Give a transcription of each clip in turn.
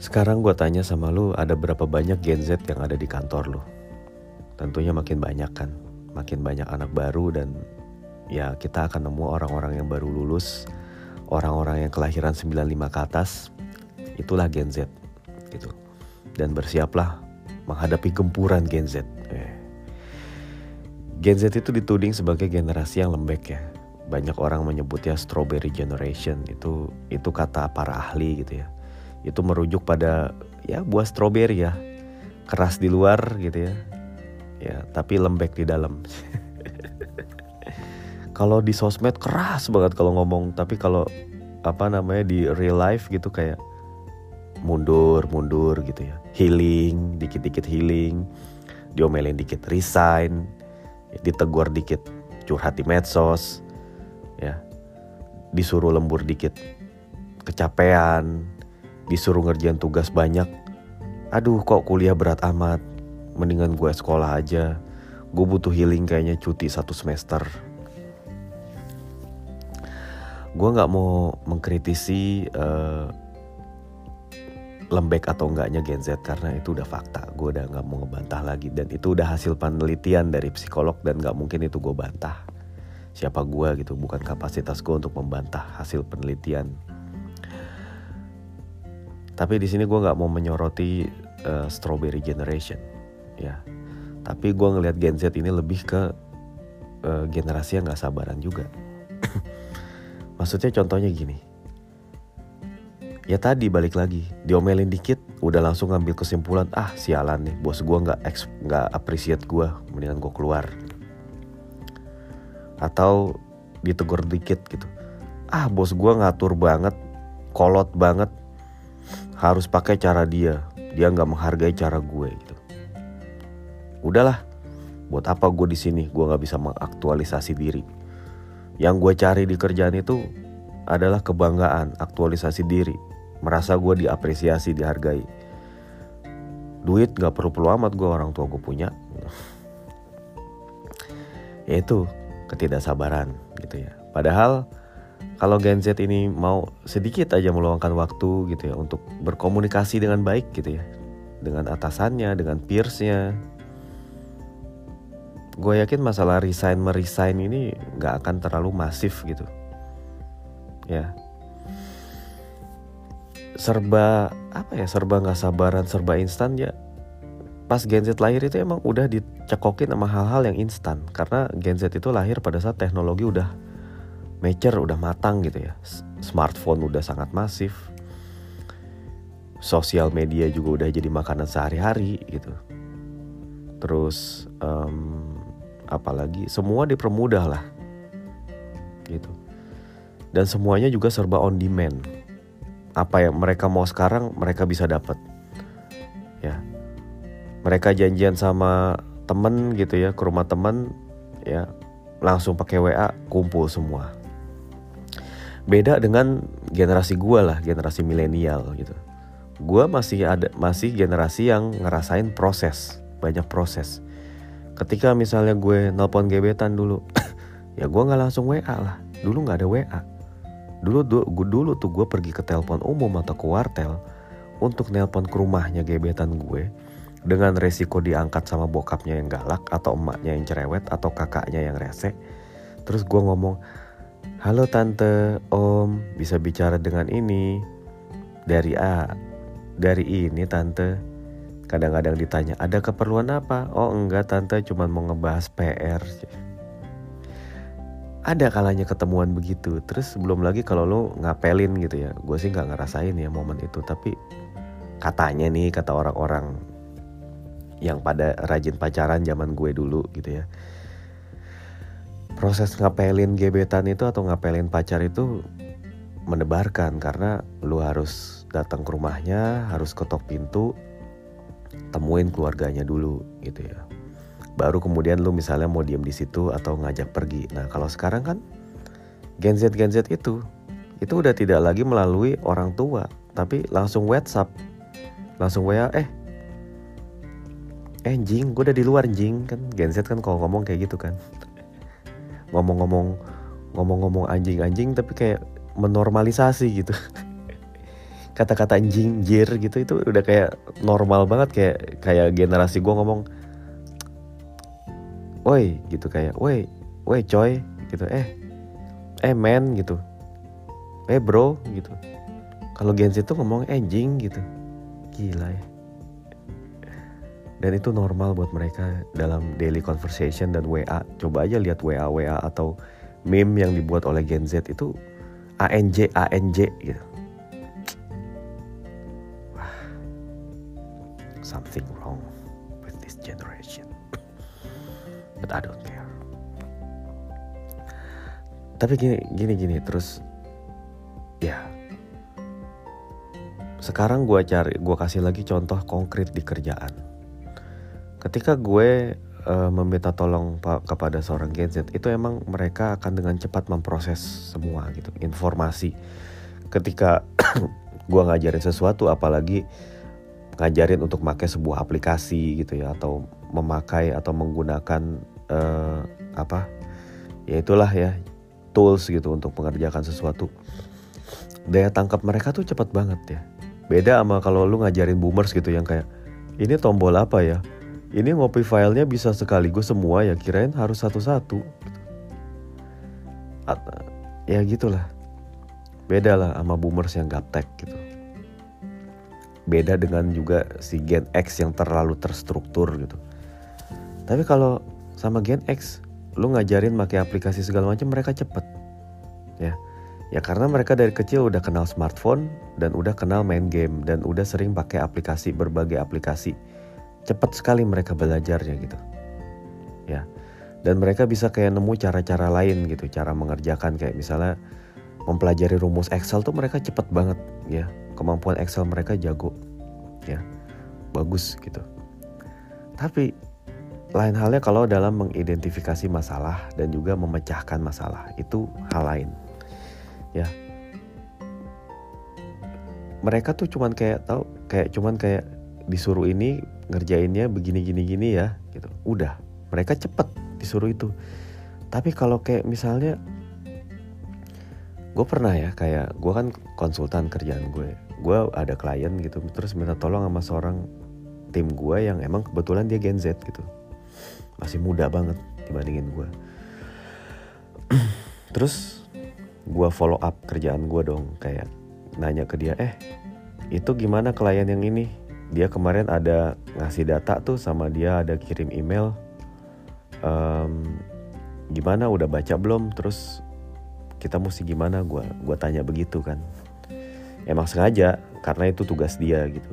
Sekarang gue tanya sama lu, ada berapa banyak Gen Z yang ada di kantor lu? Tentunya makin banyak kan, makin banyak anak baru dan ya kita akan nemu orang-orang yang baru lulus, orang-orang yang kelahiran 95 ke atas, itulah Gen Z gitu. Dan bersiaplah menghadapi gempuran Gen Z. Eh. Gen Z itu dituding sebagai generasi yang lembek ya. Banyak orang menyebutnya strawberry generation. Itu itu kata para ahli gitu ya itu merujuk pada ya buah stroberi ya. Keras di luar gitu ya. Ya tapi lembek di dalam. Kalau di sosmed keras banget kalau ngomong tapi kalau apa namanya di real life gitu kayak mundur mundur gitu ya. Healing dikit dikit healing diomelin dikit resign ditegur dikit curhat di medsos ya. Disuruh lembur dikit kecapean disuruh ngerjain tugas banyak. Aduh kok kuliah berat amat. Mendingan gue sekolah aja. Gue butuh healing kayaknya cuti satu semester. Gue nggak mau mengkritisi uh, lembek atau enggaknya Gen Z karena itu udah fakta. Gue udah nggak mau ngebantah lagi. Dan itu udah hasil penelitian dari psikolog dan nggak mungkin itu gue bantah. Siapa gue gitu bukan kapasitas gue untuk membantah hasil penelitian tapi di sini gue nggak mau menyoroti uh, strawberry generation, ya. Tapi gue ngelihat Gen Z ini lebih ke uh, generasi yang nggak sabaran juga. Maksudnya contohnya gini. Ya tadi balik lagi, diomelin dikit, udah langsung ngambil kesimpulan, ah sialan nih, bos gue nggak nggak appreciate gue, mendingan gue keluar. Atau ditegur dikit gitu, ah bos gue ngatur banget, kolot banget, harus pakai cara dia. Dia nggak menghargai cara gue gitu. Udahlah. Buat apa gue di sini? Gue nggak bisa mengaktualisasi diri. Yang gue cari di kerjaan itu adalah kebanggaan aktualisasi diri. Merasa gue diapresiasi dihargai. Duit nggak perlu perlu amat gue orang tua gue punya. Yaitu ketidaksabaran gitu ya. Padahal kalau Gen Z ini mau sedikit aja meluangkan waktu gitu ya untuk berkomunikasi dengan baik gitu ya. Dengan atasannya dengan peersnya. Gue yakin masalah resign meresign ini nggak akan terlalu masif gitu. Ya. Serba apa ya serba nggak sabaran serba instan ya. Pas Gen Z lahir itu emang udah dicekokin sama hal-hal yang instan. Karena Gen Z itu lahir pada saat teknologi udah mature udah matang gitu ya. Smartphone udah sangat masif. Sosial media juga udah jadi makanan sehari-hari gitu. Terus um, apalagi semua dipermudah lah. Gitu. Dan semuanya juga serba on demand. Apa yang mereka mau sekarang mereka bisa dapat ya. Mereka janjian sama temen gitu ya ke rumah temen ya langsung pakai WA kumpul semua beda dengan generasi gue lah generasi milenial gitu. Gue masih ada masih generasi yang ngerasain proses banyak proses. Ketika misalnya gue nelpon gebetan dulu ya gue nggak langsung WA lah. Dulu nggak ada WA dulu dulu, dulu tuh gue pergi ke telepon umum atau ke wartel untuk nelpon ke rumahnya gebetan gue dengan resiko diangkat sama bokapnya yang galak atau emaknya yang cerewet atau kakaknya yang rese. Terus gue ngomong Halo tante, om, bisa bicara dengan ini? Dari A, dari ini tante. Kadang-kadang ditanya, ada keperluan apa? Oh enggak tante, cuma mau ngebahas PR. Ada kalanya ketemuan begitu. Terus belum lagi kalau lo ngapelin gitu ya. Gue sih nggak ngerasain ya momen itu. Tapi katanya nih kata orang-orang yang pada rajin pacaran zaman gue dulu gitu ya proses ngapelin gebetan itu atau ngapelin pacar itu mendebarkan karena lu harus datang ke rumahnya, harus ketok pintu, temuin keluarganya dulu gitu ya. Baru kemudian lu misalnya mau diem di situ atau ngajak pergi. Nah kalau sekarang kan Gen Z Gen Z itu itu udah tidak lagi melalui orang tua, tapi langsung WhatsApp, langsung WA, eh eh jing, gue udah di luar jing kan Gen Z kan kalau ngomong kayak gitu kan ngomong-ngomong ngomong-ngomong anjing-anjing tapi kayak menormalisasi gitu. Kata-kata jinjir gitu itu udah kayak normal banget. Kayak kayak generasi gue ngomong woi gitu kayak woi woi coy gitu eh eh men gitu eh bro gitu. Kalau Gen Z tuh ngomong anjing gitu. Gila ya dan itu normal buat mereka dalam daily conversation dan WA coba aja lihat WA WA atau meme yang dibuat oleh Gen Z itu ANJ ANJ gitu. Something wrong with this generation. But I don't care. Tapi gini gini gini terus ya. Sekarang gue cari gue kasih lagi contoh konkret di kerjaan ketika gue uh, meminta tolong kepada seorang Gen Z itu emang mereka akan dengan cepat memproses semua gitu informasi. Ketika gue ngajarin sesuatu apalagi ngajarin untuk pakai sebuah aplikasi gitu ya atau memakai atau menggunakan uh, apa ya itulah ya tools gitu untuk mengerjakan sesuatu. Daya tangkap mereka tuh cepat banget ya. Beda sama kalau lu ngajarin boomers gitu yang kayak ini tombol apa ya ini ngopi filenya bisa sekaligus semua ya kirain harus satu-satu ya gitulah beda lah sama boomers yang gaptek gitu beda dengan juga si Gen X yang terlalu terstruktur gitu. Tapi kalau sama Gen X, lu ngajarin pakai aplikasi segala macam mereka cepet, ya. Ya karena mereka dari kecil udah kenal smartphone dan udah kenal main game dan udah sering pakai aplikasi berbagai aplikasi. Cepat sekali mereka belajarnya gitu. Ya. Dan mereka bisa kayak nemu cara-cara lain gitu, cara mengerjakan kayak misalnya mempelajari rumus Excel tuh mereka cepet banget ya kemampuan Excel mereka jago ya bagus gitu tapi lain halnya kalau dalam mengidentifikasi masalah dan juga memecahkan masalah itu hal lain ya mereka tuh cuman kayak tahu kayak cuman kayak disuruh ini ngerjainnya begini gini gini ya gitu. Udah mereka cepet disuruh itu. Tapi kalau kayak misalnya gue pernah ya kayak gue kan konsultan kerjaan gue. Gue ada klien gitu terus minta tolong sama seorang tim gue yang emang kebetulan dia Gen Z gitu. Masih muda banget dibandingin gue terus gue follow up kerjaan gue dong kayak nanya ke dia eh itu gimana klien yang ini dia kemarin ada ngasih data tuh sama dia ada kirim email. Um, gimana udah baca belum? Terus kita mesti gimana? Gue gua tanya begitu kan. Emang sengaja karena itu tugas dia gitu.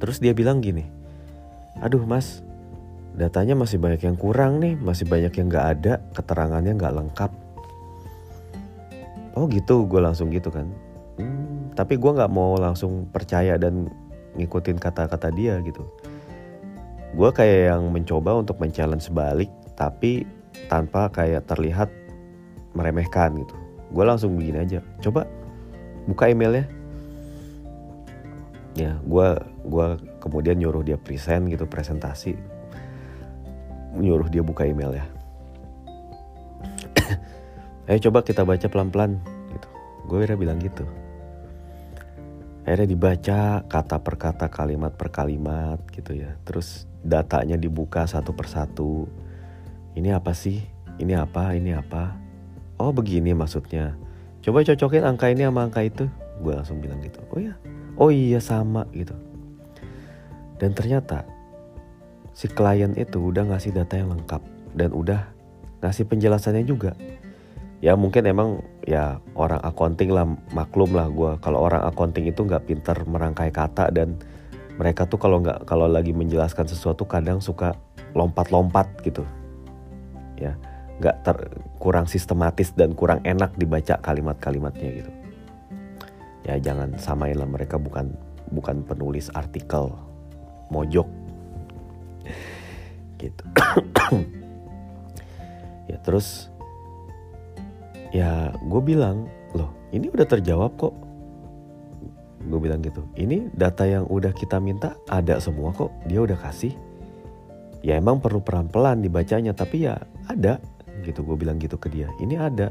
Terus dia bilang gini aduh mas datanya masih banyak yang kurang nih masih banyak yang nggak ada keterangannya nggak lengkap. Oh gitu gue langsung gitu kan. Hmm, tapi gue nggak mau langsung percaya dan ngikutin kata-kata dia gitu. Gue kayak yang mencoba untuk men-challenge balik tapi tanpa kayak terlihat meremehkan gitu. Gue langsung begini aja coba buka emailnya. Ya gue gua kemudian nyuruh dia present gitu presentasi. Nyuruh dia buka email ya. Ayo coba kita baca pelan-pelan gitu. Gue udah bilang gitu akhirnya dibaca kata per kata kalimat per kalimat gitu ya. Terus datanya dibuka satu persatu ini apa sih? Ini apa? Ini apa? Oh begini maksudnya. Coba cocokin angka ini sama angka itu. Gue langsung bilang gitu. Oh ya oh iya sama gitu. Dan ternyata si klien itu udah ngasih data yang lengkap. Dan udah ngasih penjelasannya juga ya mungkin emang ya orang accounting lah maklum lah gue kalau orang accounting itu nggak pintar merangkai kata dan mereka tuh kalau nggak kalau lagi menjelaskan sesuatu kadang suka lompat-lompat gitu. Ya nggak ter kurang sistematis dan kurang enak dibaca kalimat-kalimatnya gitu. Ya jangan samain lah mereka bukan bukan penulis artikel mojok. Gitu. Ya terus ya gue bilang loh ini udah terjawab kok. Gue bilang gitu ini data yang udah kita minta ada semua kok dia udah kasih. Ya emang perlu pelan-pelan dibacanya tapi ya ada gitu gue bilang gitu ke dia. Ini ada.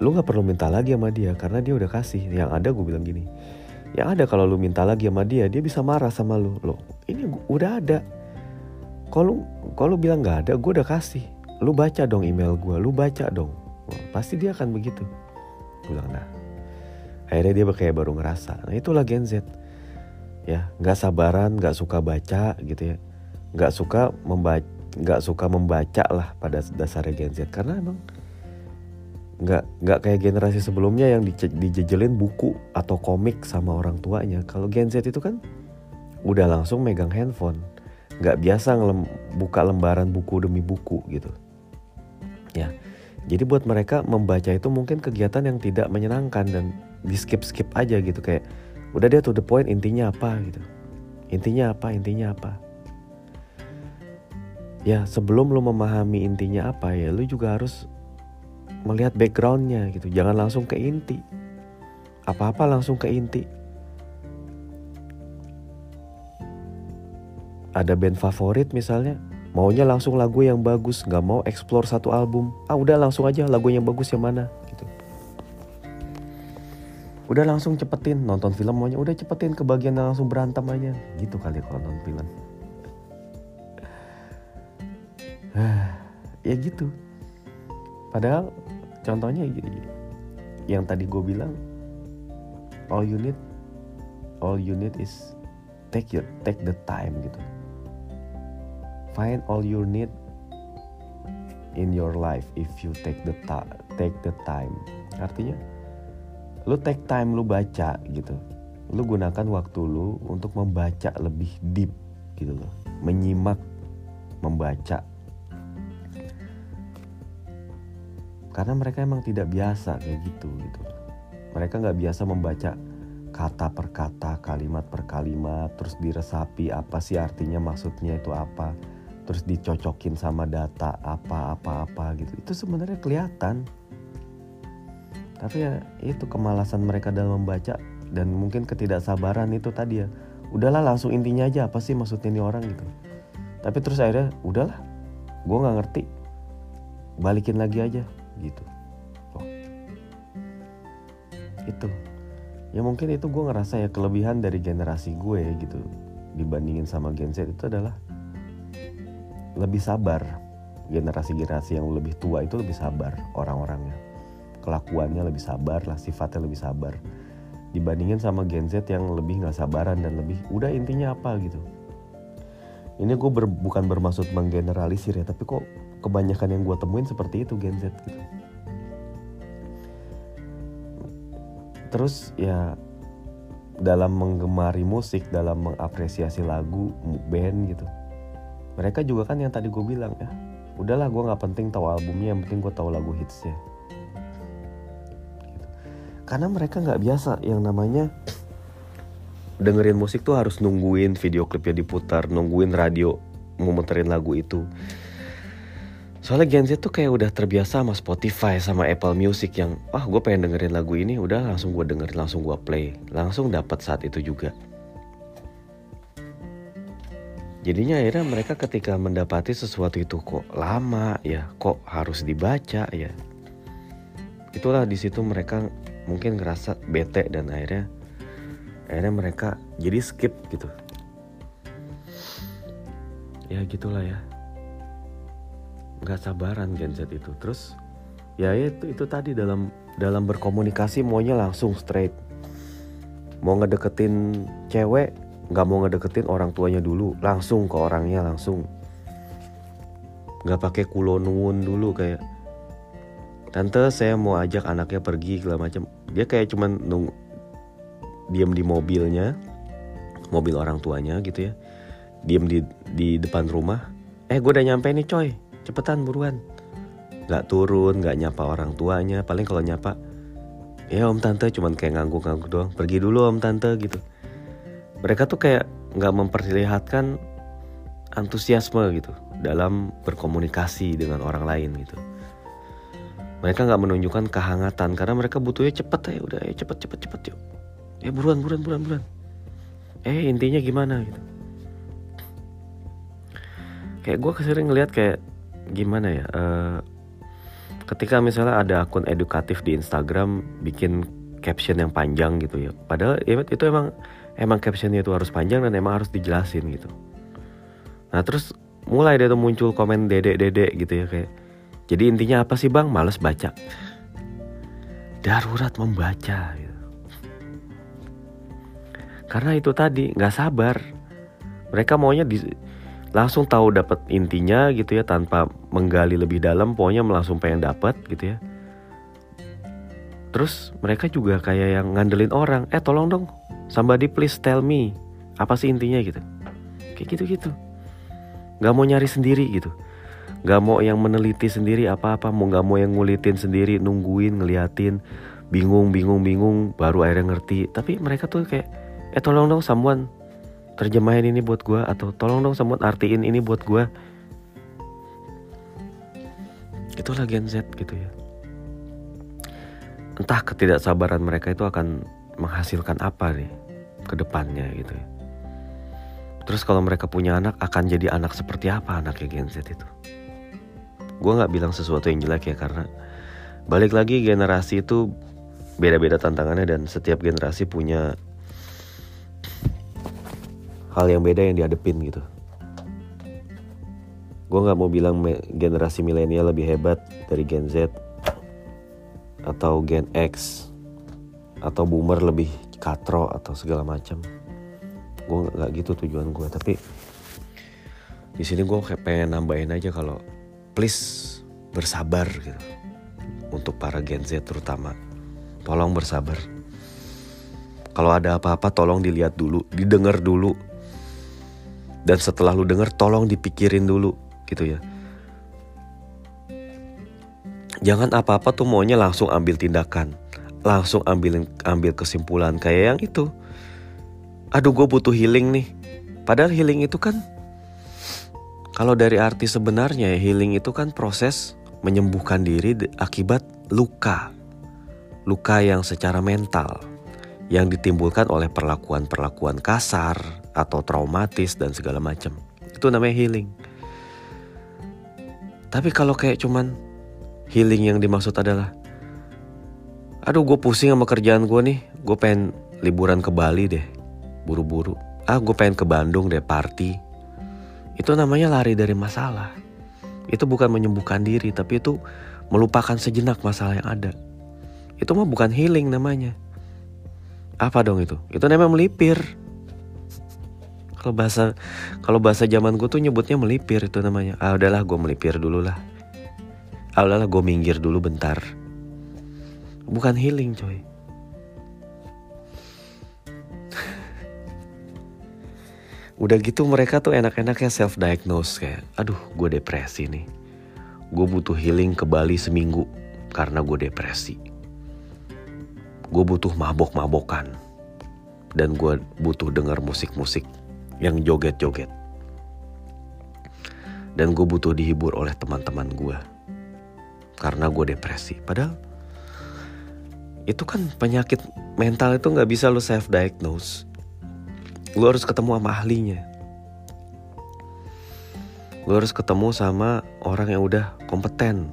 Lu nggak perlu minta lagi sama dia karena dia udah kasih. Yang ada gue bilang gini yang ada kalau lu minta lagi sama dia dia bisa marah sama lu. Lo ini udah ada. Kalau kalau bilang nggak ada? Gue udah kasih. Lu baca dong email gue lu baca dong Wah, pasti dia akan begitu. Gue bilang nah. Akhirnya dia kayak baru ngerasa. Nah itulah Gen Z. Ya nggak sabaran nggak suka baca gitu ya. Nggak suka membaca nggak suka membaca lah pada dasarnya Gen Z. Karena emang nggak nggak kayak generasi sebelumnya yang dijejelin buku atau komik sama orang tuanya. Kalau Gen Z itu kan udah langsung megang handphone. Nggak biasa ngelem, buka lembaran buku demi buku gitu. Ya jadi buat mereka membaca itu mungkin kegiatan yang tidak menyenangkan dan di skip skip aja gitu kayak udah dia to the point intinya apa? gitu. Intinya apa intinya apa? Ya sebelum lu memahami intinya apa ya lu juga harus melihat backgroundnya gitu. Jangan langsung ke inti. Apa-apa langsung ke inti. Ada band favorit misalnya maunya langsung lagu yang bagus nggak mau explore satu album. Ah udah langsung aja lagu yang bagus yang mana gitu. Udah langsung cepetin nonton film maunya. Udah cepetin ke bagian yang langsung berantem aja. Gitu kali kalau nonton film. Ya gitu. Padahal contohnya yang tadi gue bilang all you need all you need is take your take the time gitu find all you need in your life if you take the ta take the time. Artinya lu take time lu baca gitu. Lu gunakan waktu lu untuk membaca lebih deep gitu loh. Menyimak membaca. Karena mereka emang tidak biasa kayak gitu gitu. Mereka nggak biasa membaca kata per kata kalimat per kalimat terus diresapi apa sih artinya maksudnya itu apa terus dicocokin sama data apa apa apa gitu. Itu sebenarnya kelihatan. Tapi ya itu kemalasan mereka dalam membaca dan mungkin ketidaksabaran itu tadi ya. Udahlah langsung intinya aja apa sih maksudnya ini orang gitu. Tapi terus akhirnya udahlah gue nggak ngerti. Balikin lagi aja gitu. Oh. itu. Ya mungkin itu gue ngerasa ya kelebihan dari generasi gue gitu dibandingin sama Gen Z itu adalah lebih sabar. Generasi-generasi yang lebih tua itu lebih sabar orang-orangnya. Kelakuannya lebih sabar lah sifatnya lebih sabar. Dibandingin sama Gen Z yang lebih nggak sabaran dan lebih udah intinya apa? gitu. Ini gue ber, bukan bermaksud menggeneralisir ya tapi kok kebanyakan yang gue temuin seperti itu Gen Z gitu. Terus ya dalam menggemari musik dalam mengapresiasi lagu band gitu mereka juga kan yang tadi gue bilang ya udahlah gue nggak penting tahu albumnya yang penting gue tahu lagu hitsnya gitu. karena mereka nggak biasa yang namanya dengerin musik tuh harus nungguin video klipnya diputar nungguin radio mau muterin lagu itu Soalnya Gen Z tuh kayak udah terbiasa sama Spotify sama Apple Music yang ah gue pengen dengerin lagu ini udah langsung gue dengerin langsung gue play langsung dapat saat itu juga. Jadinya akhirnya mereka ketika mendapati sesuatu itu kok lama ya kok harus dibaca ya. Itulah di situ mereka mungkin ngerasa bete dan akhirnya akhirnya mereka jadi skip gitu. Ya gitulah ya nggak sabaran Gen Z itu terus ya itu itu tadi dalam dalam berkomunikasi maunya langsung straight mau ngedeketin cewek nggak mau ngedeketin orang tuanya dulu. Langsung ke orangnya langsung. Nggak pakai kulonwun dulu kayak tante saya mau ajak anaknya pergi segala macam dia kayak cuman nung diam di mobilnya mobil orang tuanya gitu ya. Diam di di depan rumah. Eh gue udah nyampe nih coy. Cepetan buruan. Nggak turun nggak nyapa orang tuanya. Paling kalau nyapa ya om tante cuman kayak ngangguk-ngangguk doang. Pergi dulu om tante gitu mereka tuh kayak nggak memperlihatkan antusiasme gitu dalam berkomunikasi dengan orang lain gitu. Mereka nggak menunjukkan kehangatan karena mereka butuhnya cepet ya udah ya cepet cepet cepet yuk. Ya buruan buruan buruan buruan. Eh intinya gimana? gitu. Kayak gue kesering ngeliat kayak gimana ya uh, ketika misalnya ada akun edukatif di Instagram bikin caption yang panjang gitu ya. Padahal ya, itu emang emang captionnya itu harus panjang dan emang harus dijelasin gitu. Nah terus mulai deh tuh muncul komen dedek-dedek gitu ya kayak jadi intinya apa sih bang? Males baca. Darurat membaca gitu. karena itu tadi nggak sabar. Mereka maunya di, langsung tahu dapat intinya gitu ya tanpa menggali lebih dalam pokoknya langsung pengen dapat gitu ya. Terus mereka juga kayak yang ngandelin orang eh tolong dong somebody please tell me. Apa sih intinya gitu? Kayak gitu gitu nggak mau nyari sendiri gitu. Nggak mau yang meneliti sendiri apa-apa. Mau nggak mau yang ngulitin sendiri nungguin ngeliatin. Bingung bingung bingung baru akhirnya ngerti. Tapi mereka tuh kayak eh tolong dong someone terjemahin ini buat gue atau tolong dong someone artiin ini buat gue itulah Gen Z gitu ya. Entah ketidaksabaran mereka itu akan menghasilkan apa nih ke depannya gitu ya. Terus kalau mereka punya anak akan jadi anak seperti apa anaknya Gen Z itu? Gue nggak bilang sesuatu yang jelek ya karena balik lagi generasi itu beda-beda tantangannya dan setiap generasi punya hal yang beda yang dihadepin gitu. Gue nggak mau bilang generasi milenial lebih hebat dari Gen Z atau Gen X atau boomer lebih katro atau segala macam. Gue nggak gitu tujuan gue tapi di sini gue kayak pengen nambahin aja kalau please bersabar gitu. Untuk para Gen Z terutama. Tolong bersabar. Kalau ada apa-apa tolong dilihat dulu. Didengar dulu. Dan setelah lu denger tolong dipikirin dulu gitu ya. Jangan apa-apa tuh maunya langsung ambil tindakan langsung ambil ambil kesimpulan kayak yang itu. Aduh gue butuh healing nih. Padahal healing itu kan kalau dari arti sebenarnya healing itu kan proses menyembuhkan diri akibat luka. Luka yang secara mental yang ditimbulkan oleh perlakuan-perlakuan kasar atau traumatis dan segala macam. Itu namanya healing. Tapi kalau kayak cuman healing yang dimaksud adalah aduh gue pusing sama kerjaan gue nih. Gue pengen liburan ke Bali deh buru-buru. Ah gue pengen ke Bandung deh party. Itu namanya lari dari masalah. Itu bukan menyembuhkan diri tapi itu melupakan sejenak masalah yang ada. Itu mah bukan healing namanya. Apa dong itu? Itu namanya melipir. Kalau bahasa kalau bahasa zaman gue tuh nyebutnya melipir itu namanya. Ah udahlah gue melipir dulu lah. Ah udahlah gue minggir dulu bentar bukan healing coy. Udah gitu mereka tuh enak-enaknya self diagnose kayak aduh gue depresi nih. Gue butuh healing ke Bali seminggu karena gue depresi. Gue butuh mabok-mabokan dan gue butuh dengar musik-musik yang joget-joget. Dan gue butuh dihibur oleh teman-teman gue karena gue depresi. Padahal itu kan penyakit mental itu nggak bisa lo self diagnose. Lo harus ketemu sama ahlinya. Lo harus ketemu sama orang yang udah kompeten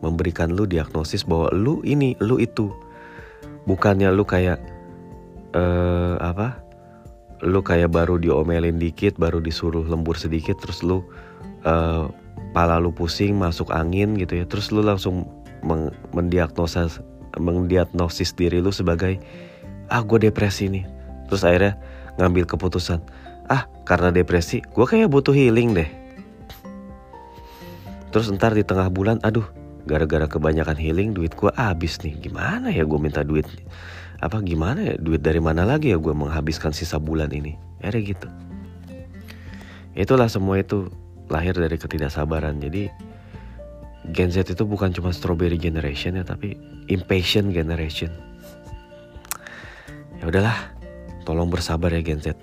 memberikan lu diagnosis bahwa lu ini, lu itu. Bukannya lu kayak uh, apa? Lu kayak baru diomelin dikit, baru disuruh lembur sedikit, terus lu uh, pala lu pusing masuk angin gitu ya terus lu langsung meng mendiagnosis diri lu sebagai ah gue depresi nih. Terus akhirnya ngambil keputusan ah karena depresi gue kayak butuh healing deh. Terus ntar di tengah bulan aduh gara-gara kebanyakan healing duit gue habis nih. Gimana ya gue minta duit? Apa gimana ya? Duit dari mana lagi ya gue menghabiskan sisa bulan ini? Akhirnya gitu. Itulah semua itu lahir dari ketidaksabaran. Jadi Gen Z itu bukan cuma strawberry generation ya, tapi impatient generation. Ya udahlah, tolong bersabar ya Gen Z.